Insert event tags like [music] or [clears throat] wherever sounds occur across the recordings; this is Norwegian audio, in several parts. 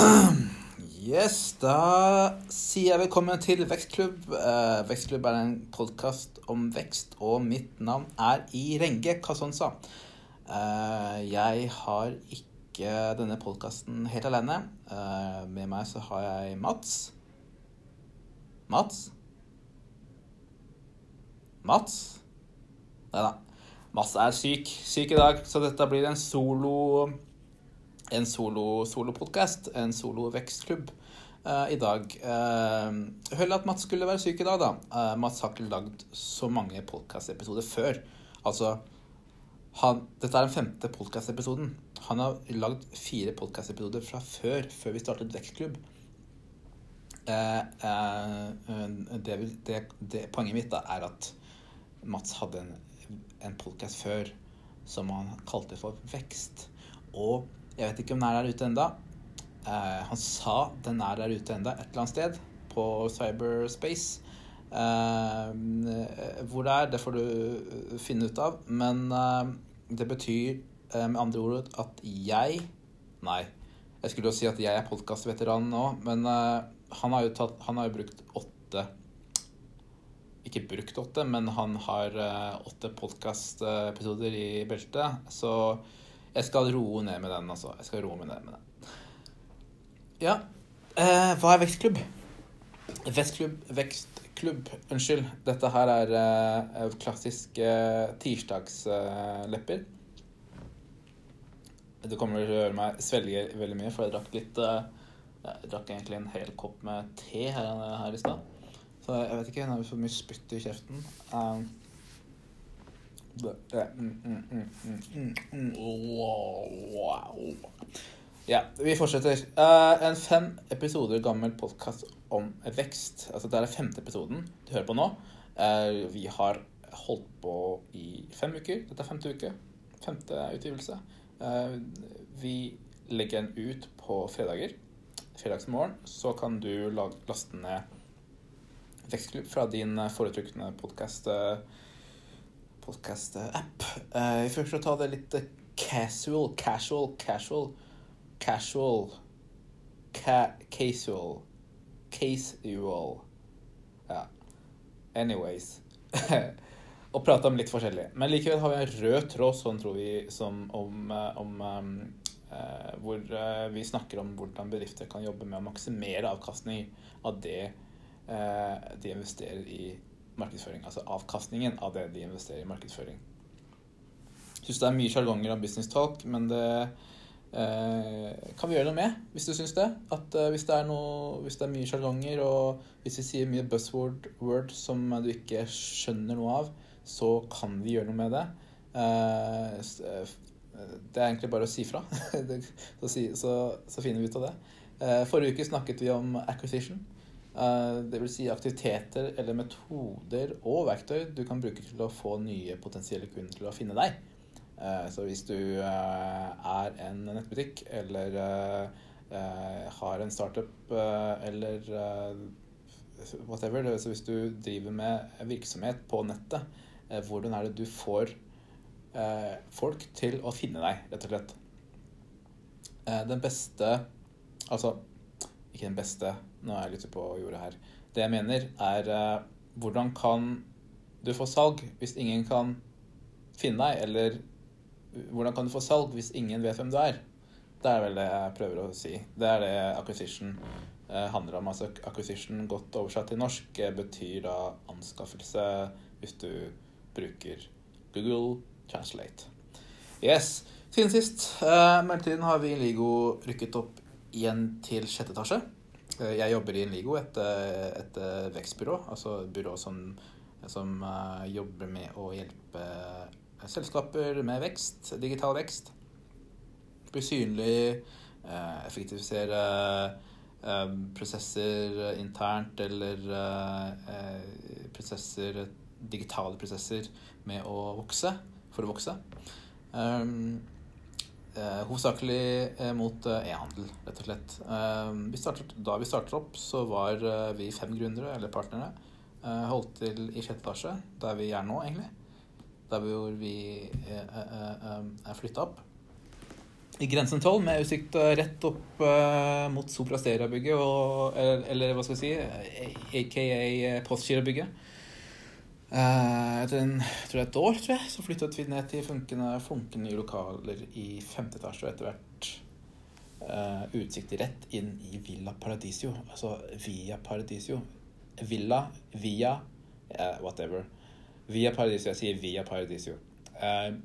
[clears throat] Yes, da sier jeg velkommen til Vekstklubb. Eh, Vekstklubb er en podkast om vekst, og mitt navn er Irenge Kasonsa. Eh, jeg har ikke denne podkasten helt alene. Eh, med meg så har jeg Mats. Mats? Mats? Nei da. Mats er syk. Syk i dag, så dette blir en solo en solo solopodkast, en solo-vekstklubb, uh, i dag. Uh, Høll at Mats skulle være syk i dag, da. Uh, Mats har ikke lagd så mange podkastepisoder før. Altså han, Dette er den femte podkastepisoden. Han har lagd fire podkastepisoder fra før, før vi startet vekstklubb. Det, det, det, poenget mitt da er at Mats hadde en, en podkast før som han kalte for Vekst. Og jeg vet ikke om den er der ute enda. Uh, han sa den er der ute enda et eller annet sted på cyberspace. Uh, hvor det er, det får du finne ut av. Men uh, det betyr med andre ord at jeg Nei, jeg skulle jo si at jeg er podkastveteran nå, men han har, tatt, han har jo brukt åtte Ikke brukt åtte, men han har åtte podkastepisoder i beltet. Så jeg skal roe ned med den, altså. Jeg skal roe ned med den. Ja. Eh, hva er vekstklubb? Vestklubb, vekstklubb, unnskyld. Dette her er eh, klassiske eh, tirsdagslepper. Du kommer til å høre meg svelge veldig mye, for jeg drakk litt eh, Jeg drakk egentlig en hel kopp med te her, her i stad. Så jeg vet ikke, nå har vi så mye spytt i kjeften. Um, ja, vi fortsetter. Uh, en fem episoder gammel podkast om vekst. Altså, det er den femte episoden du hører på nå. Uh, vi har holdt på i fem uker. Dette er femte uke. Femte utgivelse. Uh, vi legger den ut på fredager. Fredagsmorgen så kan du laste ned Vekstklubb fra din foretrukne podkast. Uh, podkast-app. Uh, vi får ta det litt casual, casual, casual, casual ca Casual. Casual. Ja. Anyways. [laughs] og prate om litt forskjellig. Men likevel har vi en rød tråd, sånn tror vi, som om, om um, uh, Hvor uh, vi snakker om hvordan bedrifter kan jobbe med å maksimere avkastning av det de investerer i markedsføring. Altså avkastningen av det de investerer i markedsføring. Jeg syns det er mye sjargonger av business talk, men det eh, kan vi gjøre noe med, hvis du syns det. At eh, hvis, det er noe, hvis det er mye sjargonger, og hvis vi sier mye buzzword word som du ikke skjønner noe av, så kan vi gjøre noe med det. Eh, eh det er egentlig bare å si fra, [laughs] så, så, så, finner vi ut av det. Eh, forrige uke snakket vi om acquisition. Eh, vil si aktiviteter eller metoder og verktøy du kan bruke til å få nye potensielle kunder til å finne deg. Eh, så hvis du eh, er en nettbutikk eller har en startup eller whatever, så hvis du driver med virksomhet på nettet, hvordan er det du får folk til å finne deg, rett og slett? Den beste Altså ikke den beste, nå er jeg litt på jordet her. Det jeg mener, er uh, hvordan kan du få salg hvis ingen kan finne deg? Eller hvordan kan du få salg hvis ingen vet hvem du er? Det er vel det jeg prøver å si. Det er det acquisition uh, handler om. Altså acquisition godt oversatt til norsk uh, betyr da anskaffelse hvis du bruker Google Translate. Yes. Siden sist, uh, mellomtiden har vi i Ligo rykket opp igjen til sjette etasje. Eh, jeg jobber i Inligo, et, eh, et eh, vekstbyrå. Altså et byrå som, som jobber med å hjelpe selskaper med vekst, digital vekst. Bli synlig, effektivisere prosesser internt eller prosesser, digitale prosesser med å vokse, for å vokse. Um, Eh, hovedsakelig eh, mot eh, e-handel, rett og slett. Vi startet, da vi startet opp, så var vi fem gründere, eller partnere. Holdt til i sjette etasje, der vi er nå, egentlig. Der hvor vi er flytta opp. i Grensen 12 med utsikt eh, rett opp eh, mot Sopra Steria-bygget, eller, eller hva skal vi si, aka Postgirobygget. Eh, etter en, jeg tror er et år, tror jeg, så flyttet vi ned til funkende, funkende nye lokaler i femte etasje, og etter hvert uh, utsikt rett inn i Villa Paradisio. Altså Via Paradisio. Villa, Via, uh, whatever. Via Paradisio. Jeg sier Via Paradisio. Uh,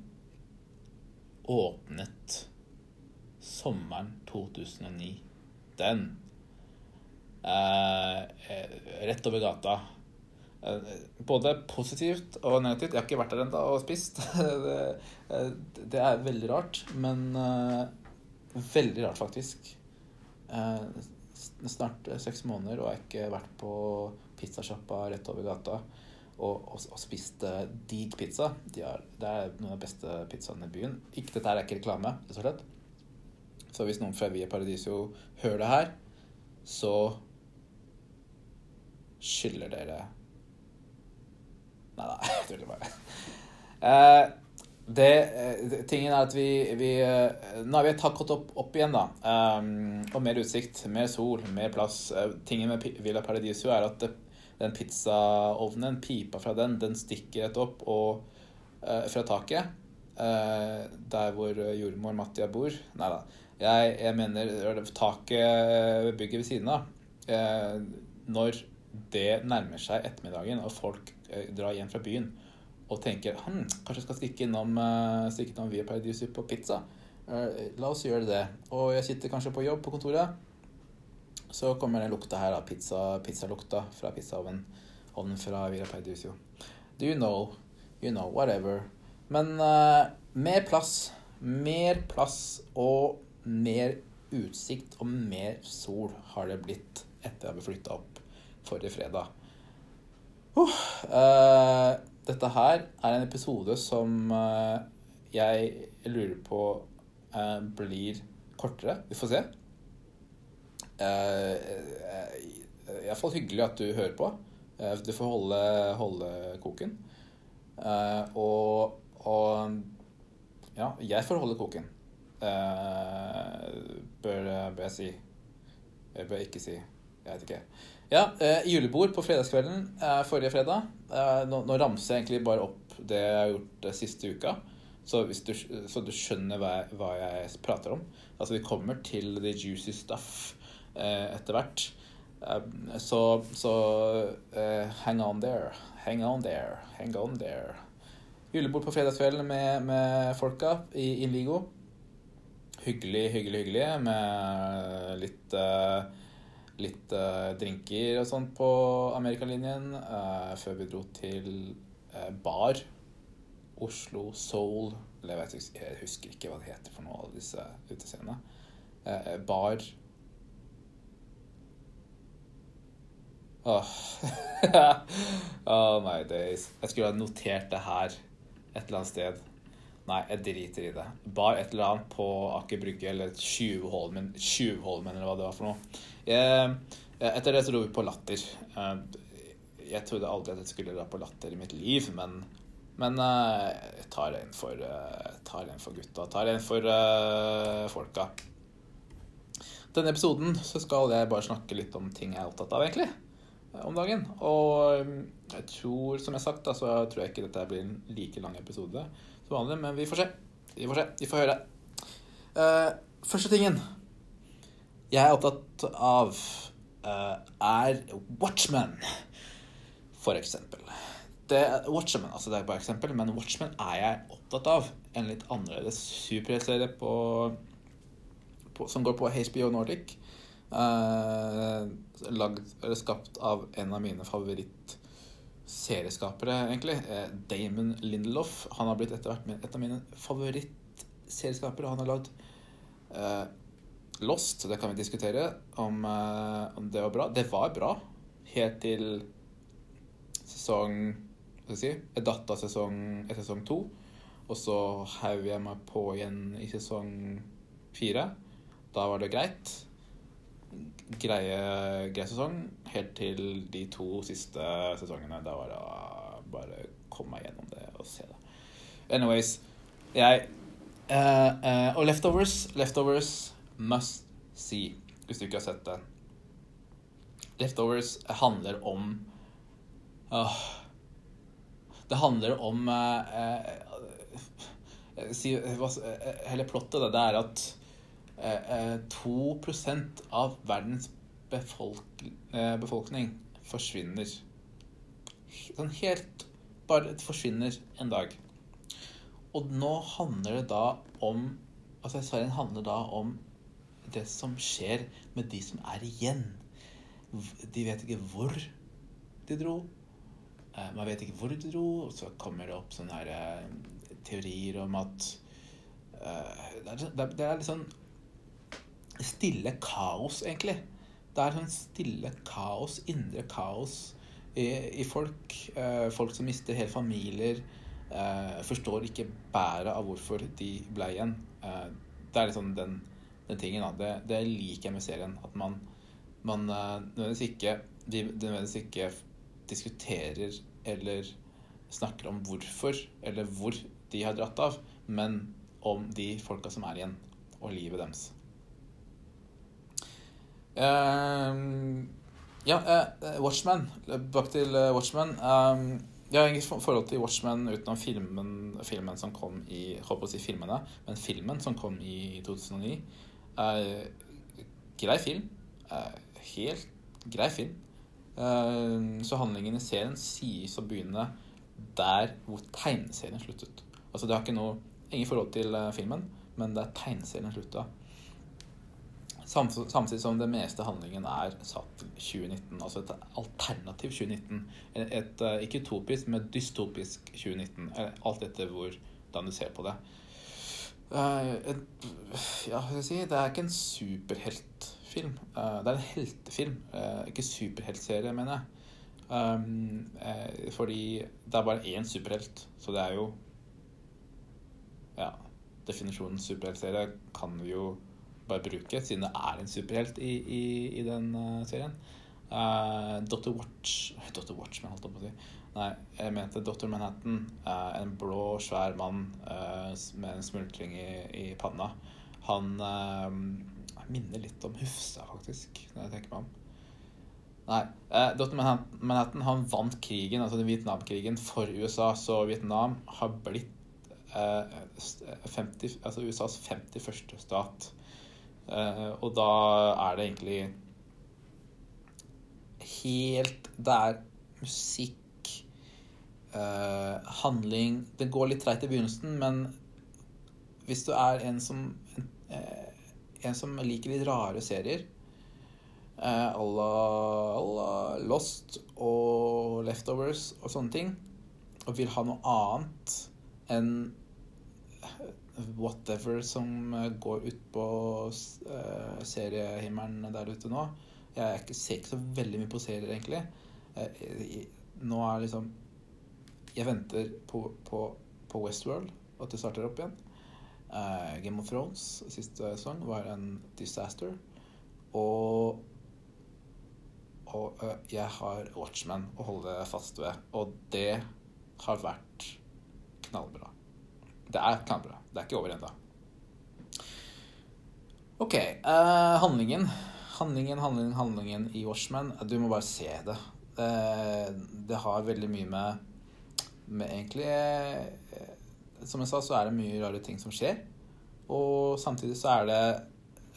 åpnet sommeren 2009. Den. Eh, eh, rett over gata. Eh, både positivt og negativt. Jeg har ikke vært der ennå og spist. [laughs] det, eh, det er veldig rart, men eh, veldig rart, faktisk. Snart seks måneder, og jeg har ikke vært på pizzasjappa rett over gata og, og, og spist digg pizza. De har, det er noen av de beste pizzaene i byen. Ikke, dette er ikke reklame, rett slett. Så hvis noen fra Via Paradiso hører det her, så skylder dere Nei da, [laughs] jeg tuller bare. Eh, det, eh, tingen er at vi, vi eh, Nå har vi tatt opp, opp igjen, da. Um, og mer utsikt, mer sol, mer plass. Tingen med Villa Paradiso er at den pizzaovnen, pipa fra den, den stikker rett opp og, fra taket. der hvor jordmor Mattia bor. Nei da. Jeg, jeg mener taket bygget ved siden av. Når det nærmer seg ettermiddagen og folk eh, drar hjem fra byen og tenker hm, kanskje jeg skal stikke innom, uh, stikke innom Via Paradiso på pizza. Eh, la oss gjøre det. Og jeg sitter kanskje på jobb på kontoret. Så kommer den lukta her da. pizza, pizzalukta fra pizzaovnen ovnen fra Via Paradiso. Do you know? You know, whatever. Men uh, mer plass, mer plass og mer utsikt og mer sol har det blitt etter at vi flytta opp forrige fredag. Uh, dette her er en episode som uh, jeg lurer på uh, blir kortere. Vi får se. Iallfall hyggelig at du hører på. Du får holde, holde koken. Og, og ja, jeg får holde koken. Bør, bør jeg si. Jeg bør ikke si. Jeg vet ikke. Ja, eh, julebord på fredagskvelden eh, forrige fredag. Eh, nå, nå ramser jeg egentlig bare opp det jeg har gjort eh, siste uka. Så, du, så du skjønner hva hva jeg prater om. Altså, vi kommer til the juicy stuff eh, etter hvert. Eh, så så hang on there. Hang on there. Hang on there. Julebord på fredagskvelden med, med folka i Inligo. Hyggelig, hyggelig, hyggelig med litt eh, litt eh, drinker og sånt på Amerikalinjen eh, før vi dro til eh, bar. Oslo Soul Eller jeg, vet, jeg husker ikke hva det heter for noe av disse utestedene. Bar Åh. oh my days. Jeg skulle ha notert det her et eller annet sted. Nei, jeg driter i det. Bar et eller annet på Aker Brygge eller Tjuvholmen, Tjuvholmen eller hva det var for noe. Jeg, etter det så dro vi på Latter. Eh, Jeg trodde aldri at jeg skulle dra på Latter i mitt liv, men, men eh, jeg tar en for, eh, tar en for gutta. Tar en for uh, folka. Denne episoden så skal jeg bare snakke litt om ting jeg er opptatt av, egentlig. Om dagen. Og jeg tror, som jeg har sagt, da, så tror jeg ikke dette blir en like lang episode som vanlig, men vi får se. Vi får se. Vi får høre. Uh, første tingen jeg er opptatt av, uh, er Watchmen, for eksempel. Det, Watchmen, altså det er bare eksempel, men Watchmen er jeg opptatt av. En litt annerledes superheltserie som går på HBO Nordic. Uh, lagd, eller skapt av en av mine favorittserieskapere, egentlig. Eh, Damon Lindelof. Han har blitt etter hvert et av mine favorittserieskapere. Han har lagd uh, Lost, det kan vi diskutere om, uh, om det var bra. Det var bra helt til sesong Hva skal jeg si? Jeg datt av sesong, sesong to. Og så heiv jeg meg på igjen i sesong fire. Da var det greit. Greie, grei sesong. Helt til de to siste sesongene. Da var det å bare komme meg gjennom det og se det. Anyways, jeg uh, uh, og Leftovers, Leftovers must see, hvis du ikke har sett det. Leftovers handler om uh, Det handler om eh, si, Hele plottet det, det er at 2% av verdens befolk, eh, befolkning forsvinner. Sånn helt Bare forsvinner en dag. Og nå handler det da om Altså serien handler da om det som skjer med de som er igjen. De vet ikke hvor de dro. Eh, Man vet ikke hvor de dro, og så kommer det opp sånne her eh, teorier om at eh, det er litt sånn stille kaos, egentlig. Det er sånn stille kaos, indre kaos i, i folk. Eh, folk som mister hele familier. Eh, forstår ikke bæret av hvorfor de ble igjen. Eh, det er liksom den, den tingen. Da. Det, det liker jeg med serien. At man, man eh, nødvendigvis ikke de nødvendigvis ikke diskuterer eller snakker om hvorfor eller hvor de har dratt av, men om de folka som er igjen, og livet deres. Ehm, ja, uh, Watchmen. Bak til Watchman. Watchmen. Ehm, jeg har ingen forhold til Watchmen utenom filmen, filmen som kom i Holdt å si filmene, men filmen som kom i 2009. Uh, grei film. Uh, helt grei film. Uh, så handlingen i serien sies å begynne der hvor tegneserien sluttet. Altså det har ikke noe Ingen forhold til eh, filmen, men det er tegneserien slutta. Samtidig, som det meste handlingen er satt til 2019. Altså et alternativ 2019. Et, et eh, ikke utopisk, men dystopisk 2019. Eller Alt etter hvordan du ser på det. Eh, et, ja, skal jeg si Det er ikke en superheltfilm. Eh, det er en heltefilm. eh, ikke superheltserie, mener jeg. Eh, fordi det er bare én superhelt, så det er jo Ja, definisjonen superheltserie kan vi jo bare bruke, siden det er en superhelt i, i, i den eh, serien. Uh, Dr. Watch [laughs] Dr. Watchman, holdt jeg på å si. Nei, jeg mente Dr. Manhattan. Uh, en blå, svær mann uh, med en smultring i, i panna. Han eh, minner litt om Hufsa, faktisk, når jeg tenker meg om. Nei. Eh, Dr. Manhattan, han vant krigen, altså den Vietnamkrigen, for USA. Så Vietnam har blitt eh, 50, altså USAs 51. stat. Eh, og da er det egentlig helt Det er musikk, eh, handling. Det går litt treigt i begynnelsen, men hvis du er en som eh, en som liker litt rare serier à la Lost og Leftovers og sånne ting, og vil ha noe annet enn whatever som eh, går ut på uh, seriehimmelen der ute nå. Jeg er ser ikke så veldig mye på serier, egentlig. Eh, nå er liksom Jeg venter på, på, på Westworld, at det starter opp igjen. Uh, Game of Thrones, siste sesong, var en disaster. Og og uh, jeg har Watchmen å holde fast ved, og det har vært knallbra. Det er knallbra. Det er ikke over ennå. Ok, Uh, handlingen. Handlingen, handlingen, handlingen i Watchmen. Du må bare se det. Uh, det har veldig mye med, med egentlig uh, Som jeg sa, så er det mye rare ting som skjer. Og samtidig så er det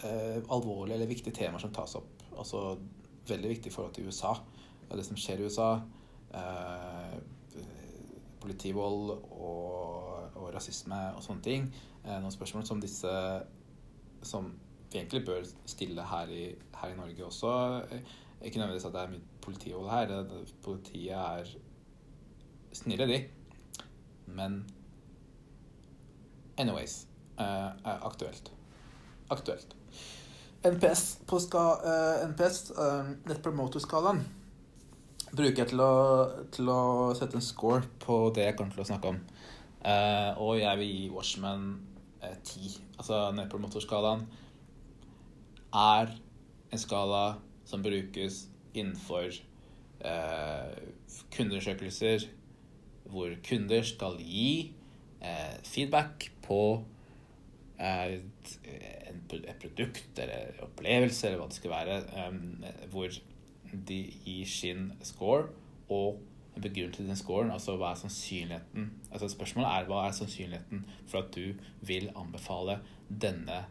eh, alvorlige eller viktige temaer som tas opp. Altså veldig viktig i forhold til USA. Det som skjer i USA. Eh, politivold og, rasisme og sånne ting. Eh, noen spørsmål som disse som vi egentlig bør stille her i, her i Norge også. Eh, Ikke nødvendigvis at det er mye politivold her. Politiet er snille, de. Men anyways eh, er aktuelt. Aktuelt. NPS på ska, eh, NPS, eh, Net Promoter-skalaen, bruker jeg til å, til å sette en score på det jeg kommer til å snakke om. Eh, og jeg vil gi Watchmen ti. 10. Altså Net Promoter-skalaen er en skala som brukes innenfor uh, kundeundersøkelser hvor kunder skal gi eh, feedback på eh, en, et produkt eller opplevelse eller hva det skal være, um, hvor de gir sin score og begrunnelse til den scoren. Altså hva er sannsynligheten altså Spørsmålet er hva er sannsynligheten for at du vil anbefale denne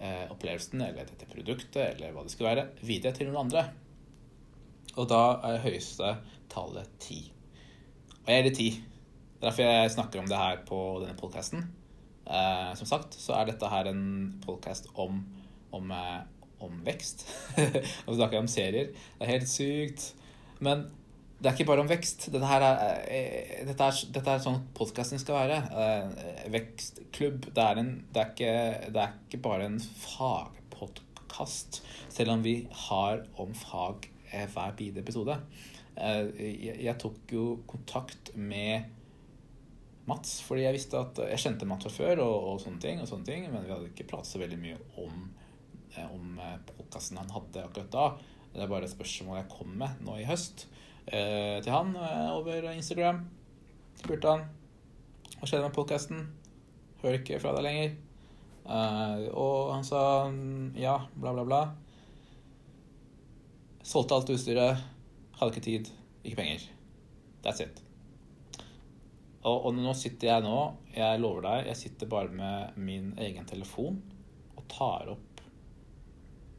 eh, opplevelsen eller dette produktet eller hva det skal være, videre til noen andre. Og da er høyeste tallet ti. Og jeg er det ti. Derfor jeg snakker om det her på denne podkasten. Eh, som sagt så er dette her en podkast om, om, eh, om, vekst. [laughs] og så snakker om serier. Det er helt sykt. Men det er ikke bare om vekst. Dette, er, eh, dette, er, dette er sånn podkasten skal være. Eh, vekstklubb. Det er, en, det, er ikke, det ikke bare en fagpodkast, selv om vi har om fag eh, hver bide episode. Jeg, tok jo kontakt med Mats, fordi jeg visste at jeg kjente Mats fra før, og, og, sånne ting, og sånne ting, men vi hadde ikke pratet så veldig mye om, om podkasten han hadde akkurat da. Det er bare et spørsmål jeg kom med nå i høst til han eh, over Instagram. Spurte han hva skjedde med podkasten. Hører ikke fra deg lenger. Eh, og han sa ja, bla, bla, bla. Solgte alt utstyret. Hadde ikke tid, ikke penger. That's it. Og, og, nå sitter jeg nå, jeg lover deg, jeg sitter bare med min egen telefon og tar opp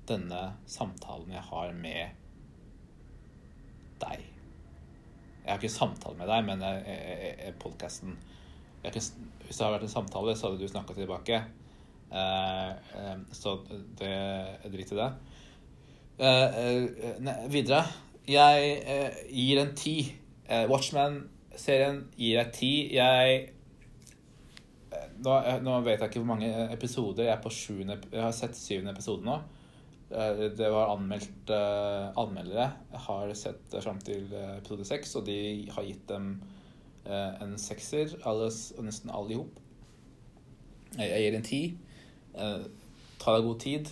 denne samtalen jeg har med deg. Jeg har ikke samtale med deg, men podkasten Hvis det hadde vært en samtale, så hadde du snakka tilbake. Eh, eh, så det Drit i det. Eh, videre. Jeg gir en ti. Watchman-serien gir jeg ti. Jeg nå, nå, vet jeg ikke hvor mange episoder. Jeg er på sjuende Jeg har sett syvende episode nå. Eh, det var anmeldt uh, anmeldere. Har sett fram til uh, episode seks, og de har gitt dem en sekser, alles, nesten alle i hop. Jeg, gir en ti. ta deg god tid.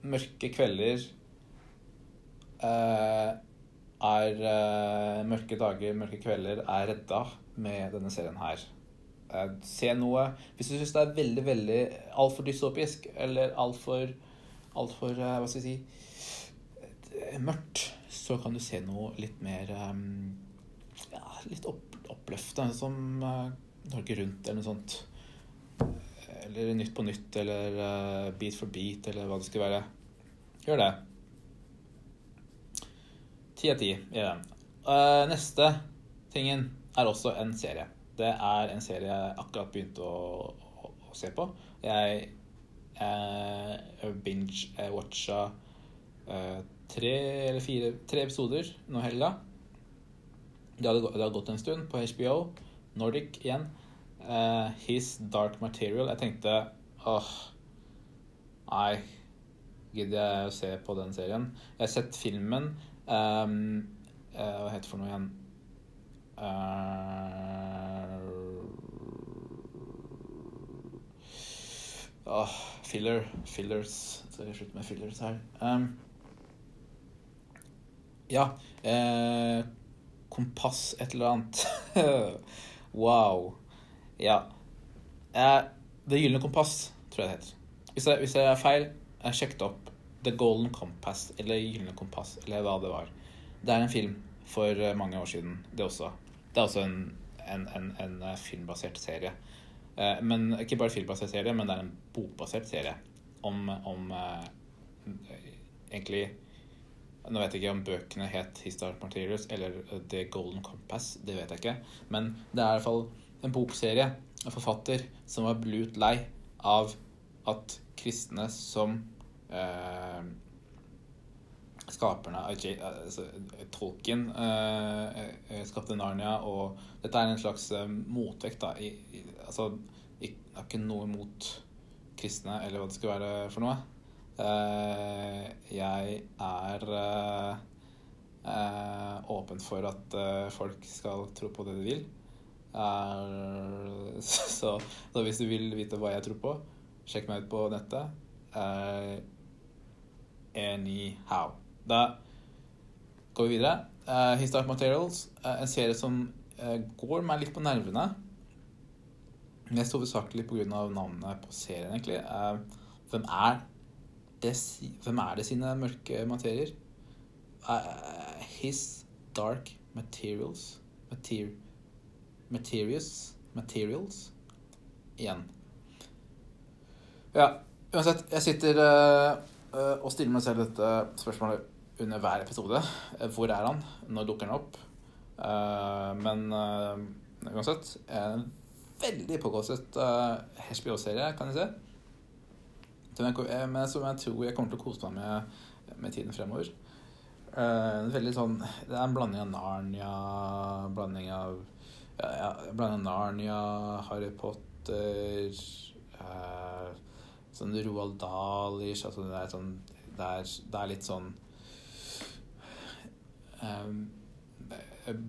mørke kvelder er Mørke dager, mørke kvelder er redda med denne serien her. Eh, se noe Hvis du syns det er veldig, veldig altfor dystopisk eller altfor alt for, eh, Hva skal jeg si eh, Mørkt, så kan du se noe litt mer ja, litt opp, oppløftende, som Norge Rundt eller noe sånt. Eller Nytt på nytt, eller Beat for beat, eller hva det skal være. Gjør det. Ti av ti gjør den. Neste tingen er også en serie. Det er en serie jeg akkurat begynte å, å, å se på. Jeg eh, binge-watcha eh, tre eller fire tre episoder nå i helga. Det hadde, gått en stund på HBO. Nordic igjen. Eh, His Dark Material. Jeg tenkte åh Nei, gidder jeg å se på den serien? Jeg har sett filmen. Um, uh, hva heter det for noe igjen? Uh, oh, filler. Fillers. Så jeg slutter med fillers her. Um, ja. Eh, kompass et eller annet. [laughs] wow. Ja. Eh, det gylne kompass, tror jeg det heter. Hvis jeg, hvis jeg er feil, jeg sjekket opp The Golden Compass, eller Gylne kompass, eller hva det var. Det er en film for eh, mange år siden, det også. Det er også en, en, en, en eh, filmbasert serie. Eh, men Ikke bare filmbasert serie, men det er en bokbasert serie om, om egentlig Nå vet jeg ikke om bøkene het Historic Materials eller The Golden Compass. Det vet jeg ikke. Men det er i hvert fall en bokserie, en forfatter, som var blut lei av at kristne som eh, skaperne av altså, Tolkien eh, eh, skapte Narnia, og dette er en slags eh, motvekt. da, i, i, altså, Jeg har ikke noe imot kristne, eller hva det skal være for noe. Eh, jeg er eh, eh, åpen for at folk skal tro på det de vil. [laughs] Så, så, hvis du vil vite hva jeg tror på, sjekk meg ut på nettet. anyhow. Da går vi videre. Uh, His Dark Materials, uh, en serie som uh, går meg litt på nervene. Mest hovedsakelig pga. navnet på serien, egentlig. Hvem er det, hvem er det sine mørke materier? His dark materials Mater Materials Materials Igjen. Ja, uansett. Jeg sitter og stiller meg selv dette spørsmålet under hver episode. hvor er han? Når dukker han opp? men uansett En veldig påkostet HBO-serie, kan jeg se. Jeg, men som jeg tror jeg kommer til å kose meg med, med tiden fremover. Uh, veldig sånn Det er en blanding av Narnia, blanding av ja, ja, blanding av Narnia, Harry Potter uh, Sånn Roald Dahl-ish. Altså det sånn det det er litt sånn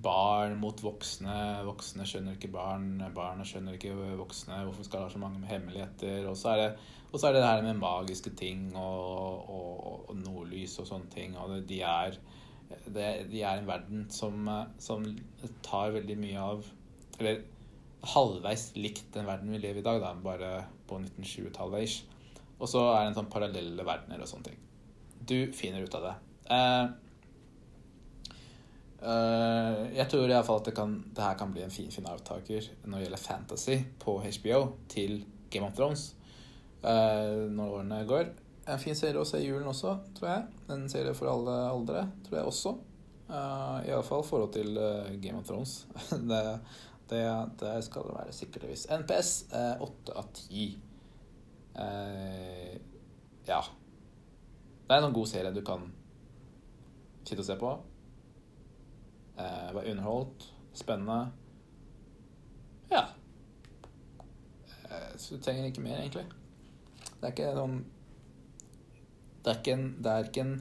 barn mot voksne. Voksne skjønner ikke barn, barna skjønner ikke voksne. Hvorfor skal det ha så mange hemmeligheter? Og så er det, og er det det her med magiske ting og, og, og nordlys og sånne ting. Og de er, det, de er en verden som, som, tar veldig mye av Eller halvveis likt den verden vi lever i i dag, da, bare på 1920-tallet ish. Og så er det en sånn parallelle verdener og sånne ting. Du finner ut av det. Eh, jeg tror iallfall at det, kan, det, her kan bli en fin, fin avtaker når det gjelder fantasy på HBO til Game of Thrones uh, når årene går. En fin serie å se i julen også, tror jeg. En serie for alle aldre, tror jeg også. Uh, Iallfall i forhold til Game of Thrones. [laughs] det, det, det, skal det være sikkerligvis. NPS åtte av ti. Ja. Det er en god serie du kan sitte og se på. Eh, var underholdt. Spennende. Ja. Eh, så du trenger ikke mer, egentlig. Det er ikke noen Det er ikke en, det er ikke en,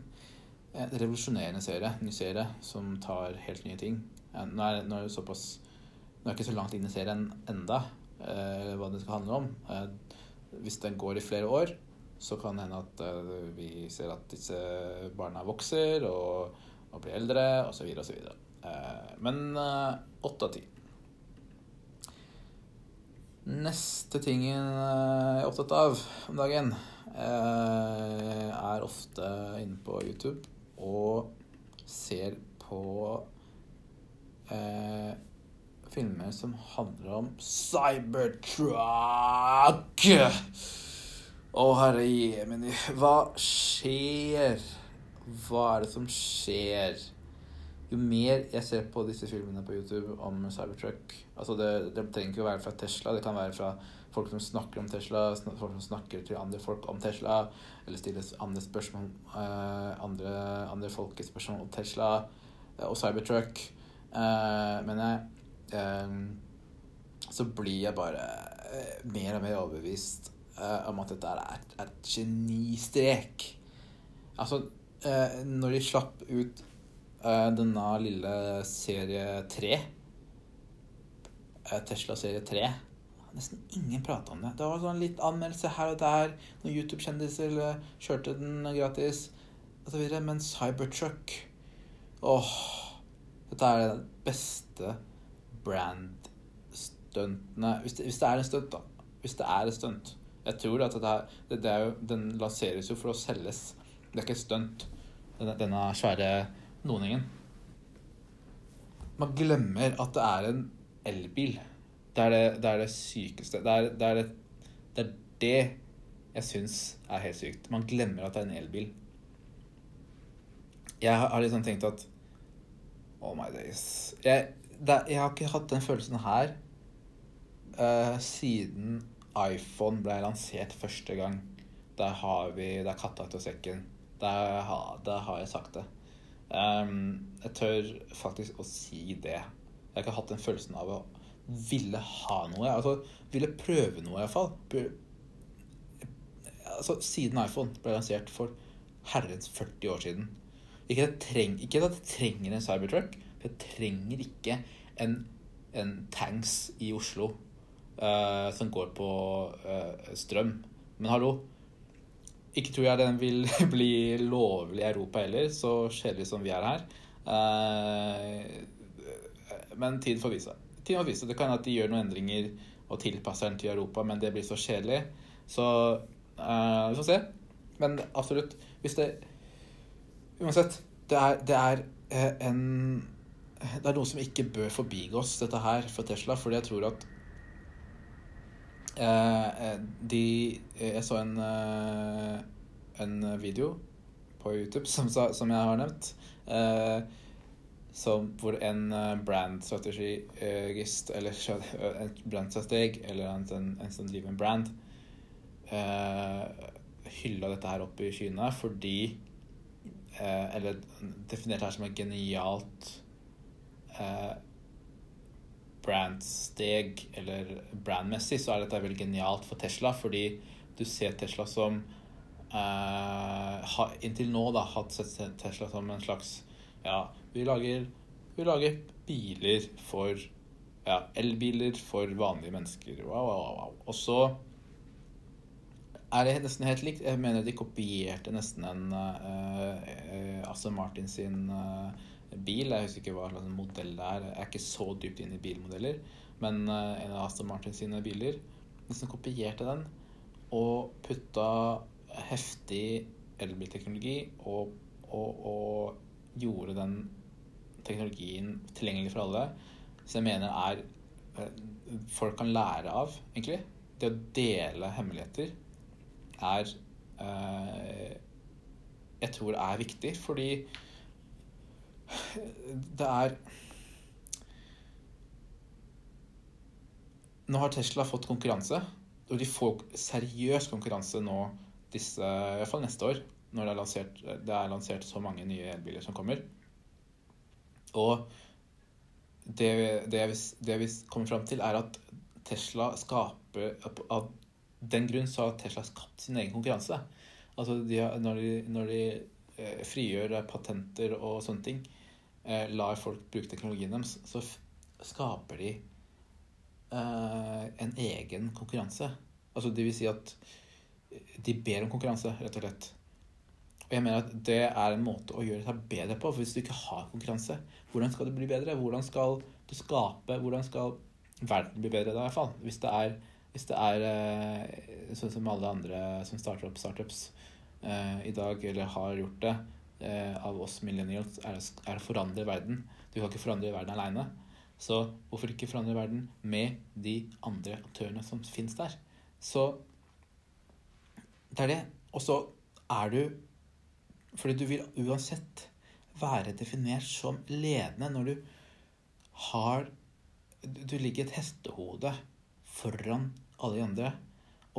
en revolusjonerende serie, ny serie, som tar helt nye ting. Nå er, nå er det såpass Nå er det ikke så langt inn i serien enda eh, hva det skal handle om. Eh, hvis den går i flere år, så kan det hende at eh, vi ser at disse barna vokser og, og blir eldre, osv., osv. Eh, men eh, åtte av ti. Neste tingen jeg er opptatt av om dagen, eh, er ofte inne på YouTube og ser på eh, filmer som handler om cybertruck. Å, herre jemini, hva skjer? Hva er det som skjer? Jo mer jeg ser på disse filmene på YouTube om Cybertruck altså det, det, trenger ikke å være fra Tesla, det kan være fra folk som snakker om Tesla, folk som snakker til andre folk om Tesla, eller stiller andre spørsmål uh, andre, andre folkets spørsmål om Tesla uh, og Cybertruck. Uh, men jeg Så blir jeg bare mer og mer overbevist om at dette er et genistrek. Altså, når de slapp ut Eh, denne lille serie 3 eh, Tesla serie 3 Nesten ingen prata om det. Det var sånn litt anmeldelse her og der. Noen YouTube-kjendiser kjørte den gratis. Men Cybertruck Åh Dette er den beste brand-stuntene hvis, hvis, det er en stunt, da. Hvis det er et stunt. Jeg tror at dette, det, det jo, Den lanseres jo for å selges. Det er ikke et stunt. Denne, denne svære noningen. Man glemmer at det er en elbil. Det er det, det, er det sykeste det er, det er det, det, er det jeg syns er helt sykt. Man glemmer at det er en elbil. Jeg har liksom tenkt at Oh my days. Jeg, jeg har ikke hatt den følelsen her uh, siden iPhone ble lansert første gang. Der har vi Det er katta av sekken. Der, der har jeg sagt det. Um, jeg tør faktisk å si det. Jeg har ikke hatt den følelsen av å ville ha noe. Altså, ville prøve noe, iallfall. Altså, siden iPhone ble lansert for herrens 40 år siden. Ikke, treng, ikke at jeg trenger en Cybertruck. Jeg trenger ikke en, en tanks i Oslo uh, som går på uh, strøm. Men hallo, ikke tror jeg den vil [laughs] bli lovlig i Europa heller, så kjedelig som vi er her. Eh, men tid får vise. Tid får vise. Det kan hende at de gjør noen endringer og tilpasser den til Europa, men det blir så kjedelig. Så uh, vi får se. Men absolutt, hvis det Uansett, det er, det er uh, en Det er noe som ikke bør forbigås, dette her, for Tesla, fordi jeg tror at de Jeg så en, en video på YouTube som, som jeg har nevnt. Som, hvor en brandstrategist, eller en brandstrateg, eller en, en, som driver en brand, eh, hylla dette her opp i skyene fordi eh, Eller definerte det her som et genialt eh, brandsteg, eller brandmessig, så er dette veldig genialt for Tesla, fordi du ser Tesla som eh, har, Inntil nå da, hatt sett Tesla som en slags Ja, vi lager, vi lager biler for ja, elbiler for vanlige mennesker. Wow, wow, wow. Og så er det nesten helt likt. Jeg mener de kopierte nesten en uh, Aston Martin sin uh, bil. Jeg husker ikke hva slags modell det er. Jeg er ikke så dypt inn i bilmodeller. Men uh, en av Aston Martin sine biler nesten kopierte den og putta heftig elbilteknologi og, og, og gjorde den teknologien tilgjengelig for alle. Så jeg mener er folk kan lære av, egentlig. Det å dele hemmeligheter er eh, Jeg tror er viktig, fordi det er Nå har Tesla fått konkurranse, og de får seriøs konkurranse nå disse, i hvert fall neste år, når det er, lansert, det er lansert så mange nye elbiler som kommer. Og det, det, det vi kommer fram til, er at Tesla skaper Av den grunn så har Tesla skapt sin egen konkurranse. Altså de når de, når de eh, frigjør patenter og sånne ting, eh, lar folk bruke teknologien deres, så skaper de eh, en egen konkurranse. Altså det vil si at de ber om konkurranse, rett og slett. Og jeg mener at det er en måte å gjøre seg bedre på. For hvis du ikke har konkurranse, hvordan skal det bli bedre? Hvordan skal du skape Hvordan skal verden bli bedre da, i hvert fall? Hvis det er hvis det er eh, sånn som alle andre som starter opp startups eh, i dag, eller har gjort det, eh, av oss millennials, er, å forandre verden. Du kan ikke forandre verden aleine. Så hvorfor ikke forandre verden med de andre aktørene som finnes der? Så det er det. Og så er du Fordi du vil uansett være definert som ledende når du har Du ligger et hestehode foran alle de andre.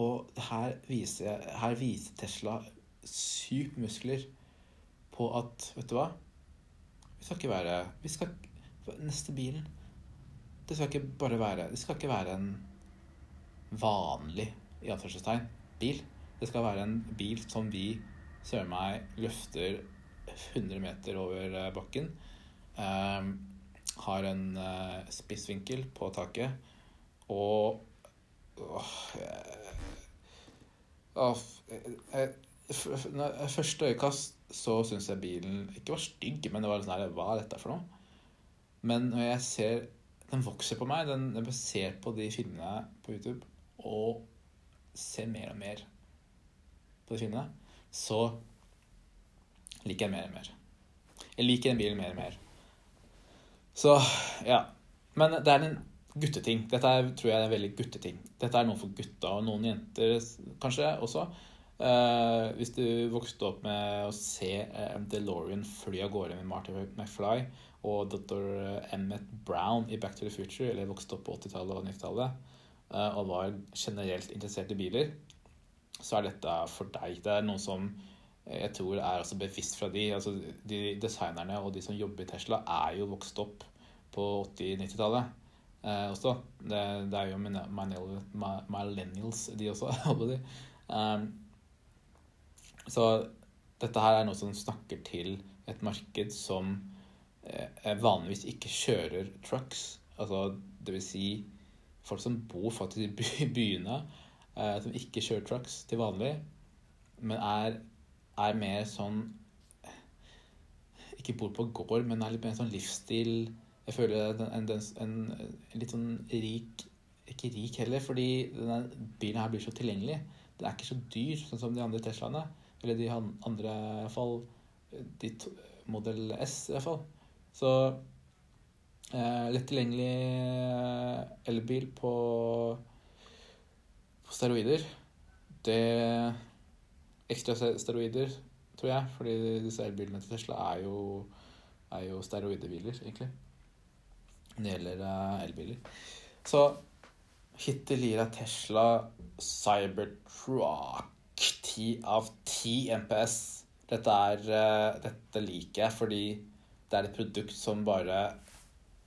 Og her viser, her viser Tesla sykt muskler på at Vet du hva? Vi skal ikke være vi skal, Neste bilen Det skal ikke bare være Det skal ikke være en vanlig i anførselstegn bil. Det skal være en bil som vi søren meg løfter 100 meter over eh, bakken. Um, har en uh, spissvinkel på taket. Og Første øyekast så syns jeg bilen ikke var stygg, men det var sånn her Hva er dette for noe? Men når jeg ser Den vokser på meg. Den, jeg ser på de filmene på YouTube og ser mer og mer på de filmene, så liker jeg mer og mer. Jeg liker den bilen mer og mer. Så ja. Men det er en gutteting. Dette er, tror jeg er en veldig gutteting. Dette er noe for gutta og noen jenter kanskje også. Uh, hvis du vokste opp med å se uh, DeLorean fly av gårde med Marty McFly og dr. Emmet Brown i Back to the Future, eller vokste opp på 80-tallet og 90-tallet uh, og var generelt interessert i biler, så er dette for deg. Det er noe som jeg tror er også bevisst fra de. Altså, de designerne og de som jobber i Tesla, er jo vokst opp på 80-90-tallet eh, også. Det, det, er jo millennials, de også, [laughs] de. Um, så dette her er noe som snakker til et marked som eh, vanligvis ikke kjører trucks. Altså vil si folk som bor faktisk i [laughs] byene, eh, som ikke kjører trucks til vanlig, men er, er mer sånn Ikke bor på gård, men er litt mer sånn livsstil jeg føler en, en, en, litt sånn rik ikke rik heller, fordi denne bilen her blir så tilgjengelig. Den er ikke så dyr, sånn som de andre Teslaene. Eller de andre, i hvert fall. De to, S, i hvert fall. Så eh, lett tilgjengelig eh, elbil på, på steroider. Det Ekstra steroider, tror jeg, fordi disse elbilene til Tesla er jo, er jo steroidebiler, egentlig. Når det gjelder eh, elbiler. Så hittil gir jeg Tesla Cybertruck 10 av 10 MPS. Dette, er, eh, dette liker jeg fordi det er et produkt som bare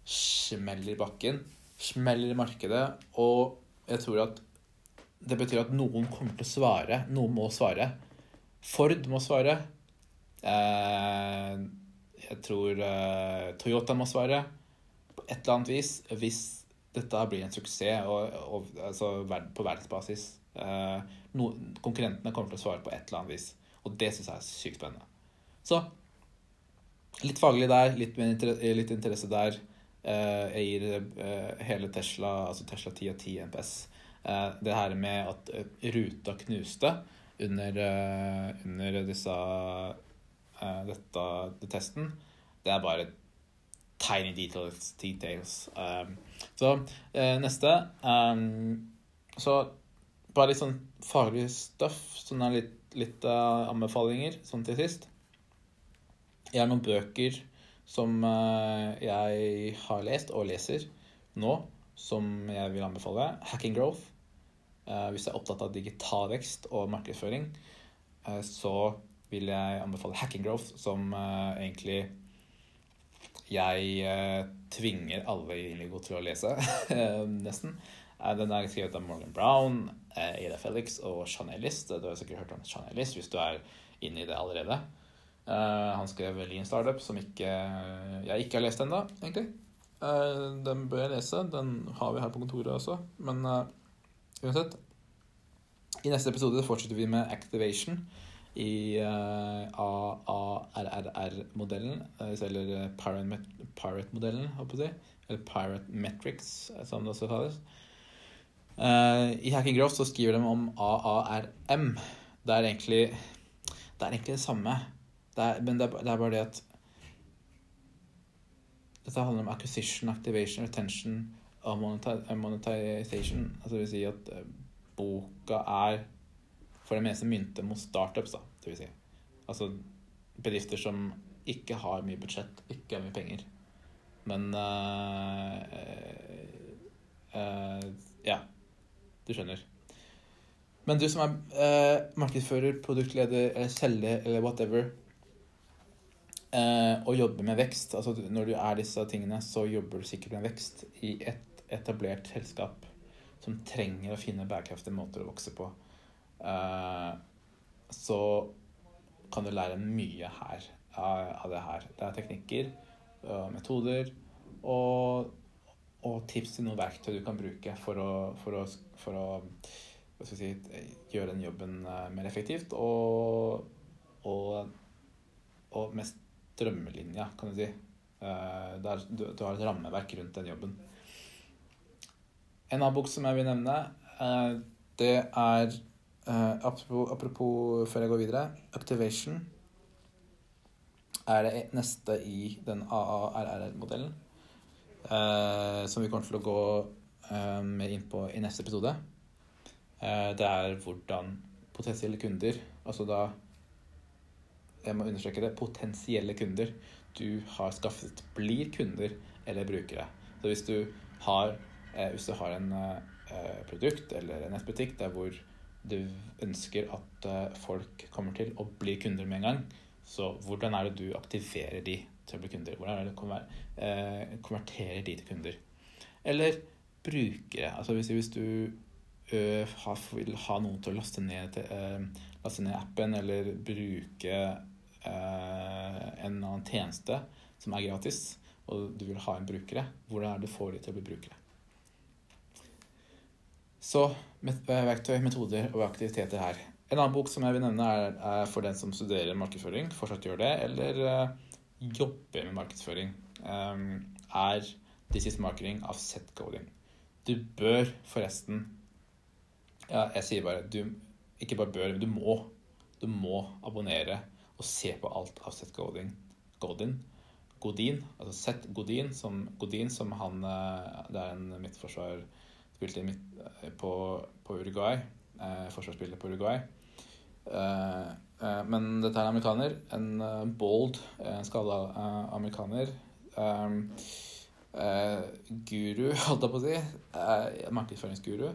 smeller i bakken. Smeller i markedet. Og jeg tror at det betyr at noen kommer til å svare. Noen må svare. Ford må svare. Eh, jeg tror eh, Toyota må svare på et eller annet vis hvis dette blir en suksess og, og, altså, på verdensbasis. Eh, konkurrentene kommer til å svare på et eller annet vis, og det syns jeg er sykt spennende. Så litt faglig der, litt, litt interesse der. Eh, jeg gir eh, hele Tesla, altså Tesla 10 og 10 MPS. Det her med at ruta knuste under, under disse dette, det testen, det er bare tiny details. details. Så neste Så bare litt sånn faglig stuff. Sånn er litt, litt uh, anbefalinger sånn til sist. Jeg har noen bøker som uh, jeg har lest og leser nå, som jeg vil anbefale. Hacking Growth. Uh, hvis jeg er opptatt av digital vekst og markedsføring, eh, så vil jeg anbefale Hacking Growth, som egentlig jeg tvinger alle i Indigo til å lese, [laughs] nesten. Eh, den er skrevet av Morgan Brown, eh, Ada Felix og Chanelist. Ellis. Du har sikkert hørt om Chanelist hvis du er inne i det allerede. Eh, han skrev Lean Startup, som ikke, jeg ikke har lest ennå, egentlig. Eh, den bør jeg lese. Den har vi her på kontoret også. Men eh, uansett. I neste episode fortsetter vi med Activation i AARRR-modellen, eller eh, Pirate- Pirate-modellen, holdt på å si. Eller Pirate Metrics, som det også kalles. Eh, I Hacking Growth så skriver de om AARM. Det er egentlig det, er egentlig det samme, det er, men det er, det er bare det at dette handler om acquisition, activation, retention og monetization. Altså det vil si at eh, boka er for det meste mynte mot startups, da, det vil si. Altså bedrifter som ikke har mye budsjett, ikke har mye penger. Men uh, uh, Ja, du skjønner. Men du som er eh, markedsfører, produktleder eller selger eller whatever, eh, og jobber med vekst altså Når du er disse tingene, så jobber du sikkert med vekst i et etablert selskap som trenger å finne bærekraftige måter å vokse på. Eh, så kan du lære mye her av, av det her. Det er teknikker, og metoder og, og tips til noen verktøy du kan bruke for å, for å, for å si, gjøre den jobben eh, mer effektivt og, og, og med strømlinja, kan du si. Eh, Der du, du har et rammeverk rundt den jobben. En annen bok som jeg vil nevne, eh, det er apropos, apropos før jeg går videre, Activation er det neste i den AARR-modellen. Eh, som vi kommer til å gå eh, mer inn på i neste episode. Eh, det er hvordan potensielle kunder, altså da Jeg må understreke det. Potensielle kunder du har skaffet, blir kunder eller brukere. Så hvis du har, hvis du har en produkt eller en nettbutikk der hvor du ønsker at folk kommer til å bli kunder med en gang, så hvordan er det du aktiverer de til å bli kunder? Hvordan er det konver eh, konverterer de til kunder? Eller brukere. Altså hvis, hvis du ø, har, vil ha noen til å laste ned, til, eh, laste ned appen eller bruke eh, en annen tjeneste som er gratis, og du vil ha en brukere, hvordan er det du får de til å bli brukere? Så verktøy, metoder og aktiviteter her. En annen bok som jeg vil nevne, er, er for den som studerer markedsføring, fortsatt gjør det, eller eh, jobber med markedsføring, um, er This is Marketing av Set Coding. Du bør forresten Ja, jeg sier bare du ikke bare bør, men du må. Du må abonnere og se på alt av Seth Godin. Godin. Godin, altså Seth Godin, som, Godin, som han eh, Det er en midtforsvar Spilte midt, eh, på, på Uruguay. Eh, forsvarsspiller på Uruguay. Eh, men dette er en amerikaner. En uh, bold, uh, skalla uh, amerikaner. guru, [laughs] holdt jeg på å si. markedsføringsguru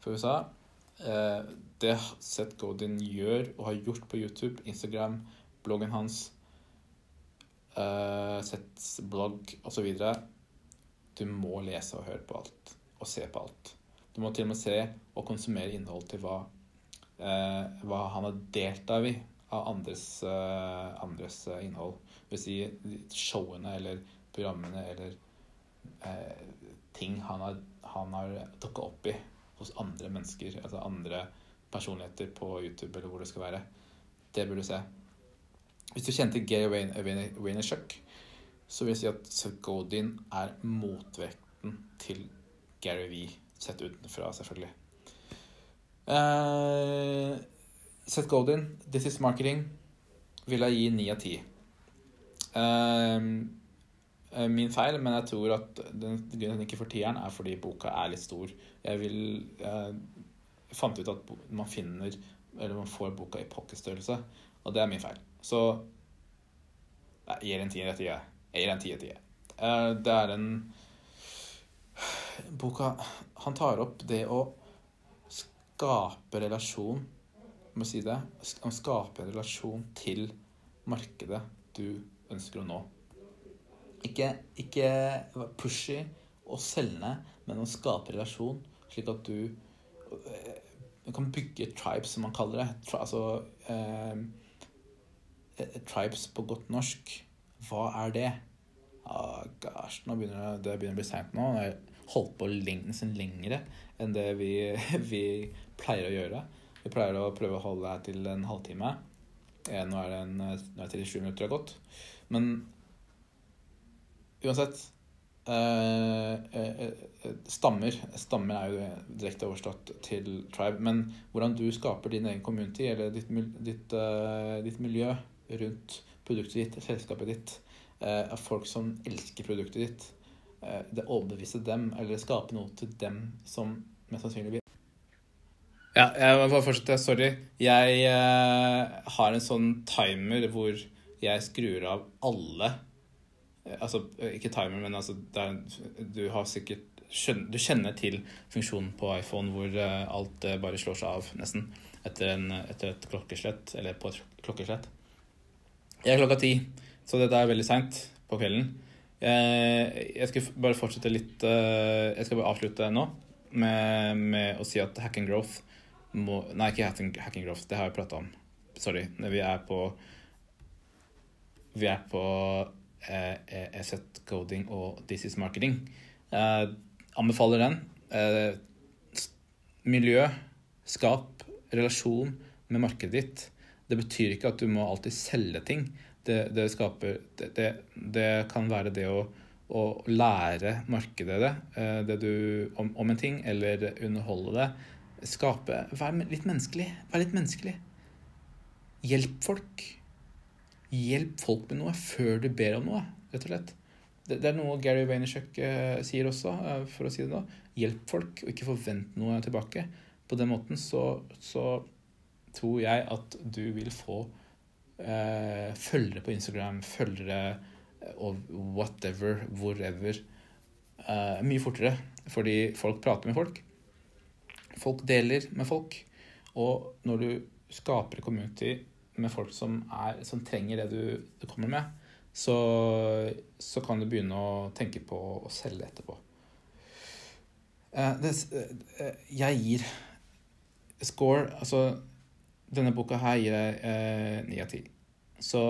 for USA. det Seth Godin gjør og har gjort på YouTube, Instagram, bloggen hans, Seths blogg osv. Du må lese og høre på alt og se på alt. Du må til og med se og konsumere innhold til hva eh, hva han har delt av i av andres, eh, andres eh, innhold. Vil si showene eller programmene eller eh, ting han har, han har dukka opp i hos andre mennesker, altså andre personligheter på YouTube eller hvor det skal være. Det burde du se. Hvis du kjente Gary Vaynerchuk, så vil jeg si at Seth Godin er motvekten til Gary V, sett utenfra, selvfølgelig. Uh, Seth Godin, This Is Marketing, vil jeg gi ni av ti. Uh, min feil, men jeg tror at den grunnen ikke får tieren, er fordi boka er litt stor. Jeg vil Jeg fant ut at man finner Eller man får boka i pocketstørrelse, og det er min feil. Så jeg gir en tier av ti. Jeg gir en tier ti. Uh, det er en Boka Han tar opp det å skape relasjon må si det, å skape en relasjon til markedet du ønsker å nå. Ikke, ikke pushy og selgende, men å skape relasjon, slik at du, du kan bygge tribes, som man kaller det. Tri, altså eh, Tribes på godt norsk. Hva er det? Ah, gosh, nå begynner det, det begynner å bli seint nå. Holdt på nesten lengre enn det vi, [laughs] vi pleier å gjøre. Vi pleier å prøve å holde det til en halvtime. Eh, nå er det, en, nå er 37 minutter har gått. Men uansett eh, eh, eh, Stammer Stammer er jo direkte overstått til tribe. Men hvordan du skaper din egen community, eller ditt, ditt, ditt miljø rundt produktet ditt, selskapet ditt, folk som elsker produktet ditt, det overbevise dem, eller skape noe til dem som mest sannsynlig vil ja, jeg må fortsette. Sorry. Jeg uh, har en sånn timer hvor jeg skrur av alle uh, Altså ikke timer, men altså er, Du har sikkert skjønner, Du kjenner til funksjonen på iPhone hvor uh, alt bare slår seg av, nesten, etter, en, etter, et klokkeslett, eller på et klokkeslett. Jeg er klokka ti, så dette er veldig seint på kvelden. Jeg skal bare fortsette litt Jeg skal bare avslutte nå med, med å si at Hack and Growth må, Nei, ikke hack and growth, det har jeg prata om. Sorry. Vi er på Vi er på eh, Asset Coding og This is Marketing. Eh, anbefaler den. Eh, miljø, skap, relasjon med markedet ditt. Det betyr ikke at du må alltid selge ting. Det, det, skaper, det, det, kan være det å, å lære markedet det, eh, du, om, om, en ting, eller underholde det skape Vær litt menneskelig. Vær litt menneskelig. Hjelp folk. Hjelp folk med noe før du ber om noe, rett og slett. Det, er noe Gary Vaynerchuk uh, sier også, uh, for å si det da. Hjelp folk, og ikke forvent noe tilbake. På den måten så, så tror jeg at du vil få uh, følgere på Instagram, følgere og whatever, wherever, mye fortere. Fordi folk prater med folk. Folk deler med folk. Og når du skaper community med folk som, er, som trenger det du, du kommer med, så, så, kan du begynne å tenke på å selge etterpå. Eh, det, eh, jeg gir score Altså, denne boka her gir jeg ni av ti. Så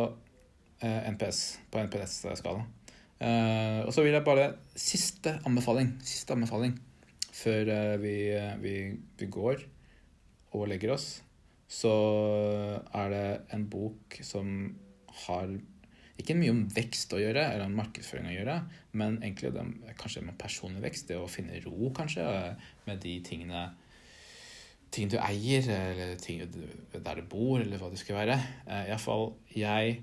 eh, NPS på NPS-skala. Eh, og så vil jeg bare Siste anbefaling. Siste anbefaling før eh, vi, eh, vi, vi, går og legger oss, så er det en bok som har ikke mye om vekst å gjøre, eller om markedsføring å gjøre, men egentlig det, kanskje med personlig vekst, det å finne ro, kanskje, med de tingene ting du eier, eller ting der du bor, eller hva det skal være. Eh, Iallfall, jeg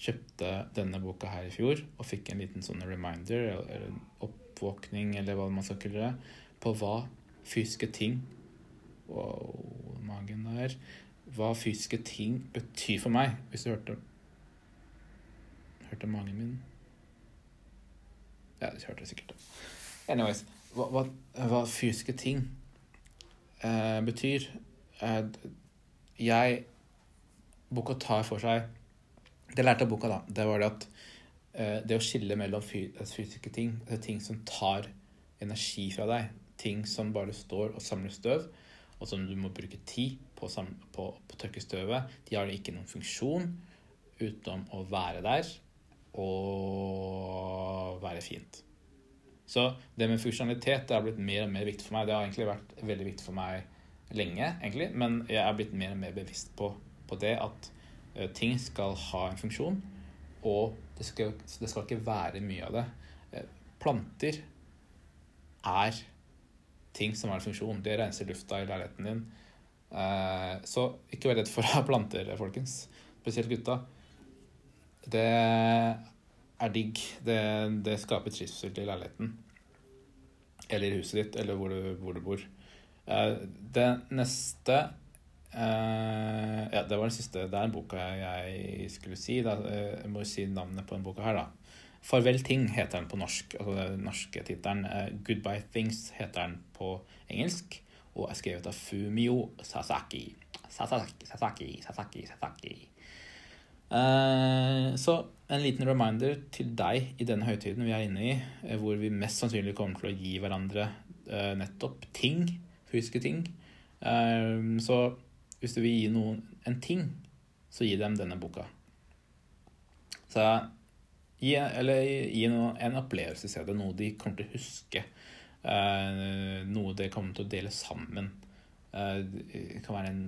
kjøpte denne boka her i fjor og fikk en liten sånn reminder, eller oppvåkning, eller hva man skal kalle det, på hva fysiske ting Wow, magen der. Hva fysiske ting betyr for meg, hvis du hørte Hørte magen min? Ja, du hørte det sikkert. Anyways, hva, hva, hva fysiske ting eh, betyr eh, Jeg Boka tar for seg Det lærte av boka, da, det var det at eh, det å skille mellom fysiske ting, det er ting som tar energi fra deg, ting som bare står og samler støv, og som du må bruke tid på å, på, på tørke støvet, de har ikke noen funksjon utenom å være der og være fint. Så det med funksjonalitet det har blitt mer og mer viktig for meg. Det har egentlig vært veldig viktig for meg lenge, egentlig, men jeg er blitt mer og mer bevisst på, på det at uh, ting skal ha en funksjon, og det skal, det skal ikke være mye av det. Uh, planter er ting som har en funksjon. Det renser lufta i leiligheten din. Uh, så ikke vær redd for å ha planter, folkens. Spesielt gutta. Det er digg. Det, det skaper trivsel til leiligheten. Eller i huset ditt, eller hvor du, hvor du bor. Eh, det neste uh, Ja, det var den siste. Det er en boka jeg skulle si. Eh, jeg må si navnet på den boka her, da. 'Farvel ting' heter den på norsk. Altså den norske tittelen. 'Goodbye Things' heter den på engelsk. Og er skrevet av Fumio Sasaki. Sasaki, Sasaki, Sasaki, Sasaki. Uh, så en liten reminder til deg i denne høytiden vi er inne i, eh, hvor vi mest sannsynlig kommer til å gi hverandre uh, nettopp ting, fysiske ting. Uh, så hvis du vil gi noen en ting, så gi dem denne boka. Så gi, eller gi noe, en opplevelse i stedet, noe de kommer til å huske. noe de kommer til å dele sammen. det kan være en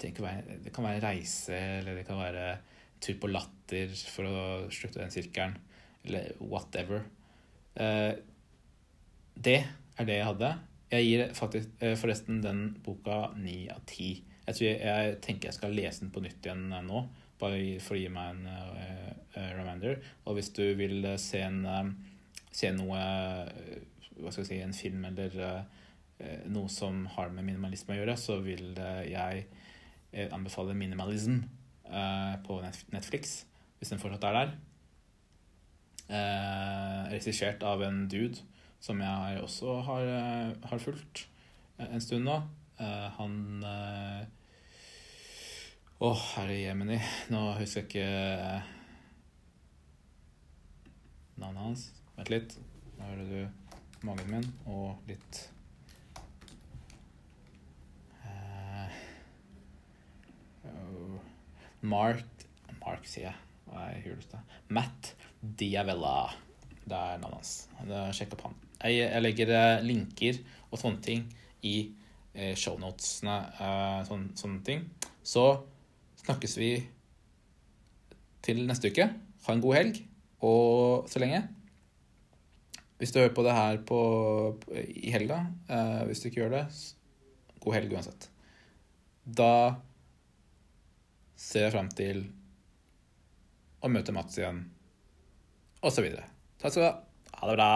det kan være, det kan være reise, eller det kan være tur på latter for å slutte den sirkelen, eller whatever. Eh, det er det jeg hadde. Jeg gir faktisk, eh, forresten den boka ni av ti. Jeg, jeg, jeg, tenker jeg skal lese den på nytt igjen nå, bare for å gi meg en uh, reminder. Og hvis du vil se, en, se noe Hva skal jeg si En film eller uh, noe som har med minimalisme å gjøre, så vil jeg anbefale Minimalism uh, på Netflix, hvis den fortsatt er der. Uh, Regissert av en dude som jeg også har, uh, har fulgt en stund nå. Han Å, oh, herre jemini, nå husker jeg ikke navnet hans. Vent litt. Nå hører du magen min og litt Mark Mark, sier jeg. Hva er huleste? Matt Diavella. Det er navnet hans. Sjekk opp han. Jeg, jeg, legger eh, linker og sånne ting i eh, shownotene. Eh, sånne, sånne ting. Så snakkes vi til neste uke. Ha en god helg. Og så lenge Hvis du hører på det her på, i helga, eh, hvis du ikke gjør det, god helg uansett. Da ser jeg fram til å møte Mats igjen, osv. Takk skal du ha. Ha det bra.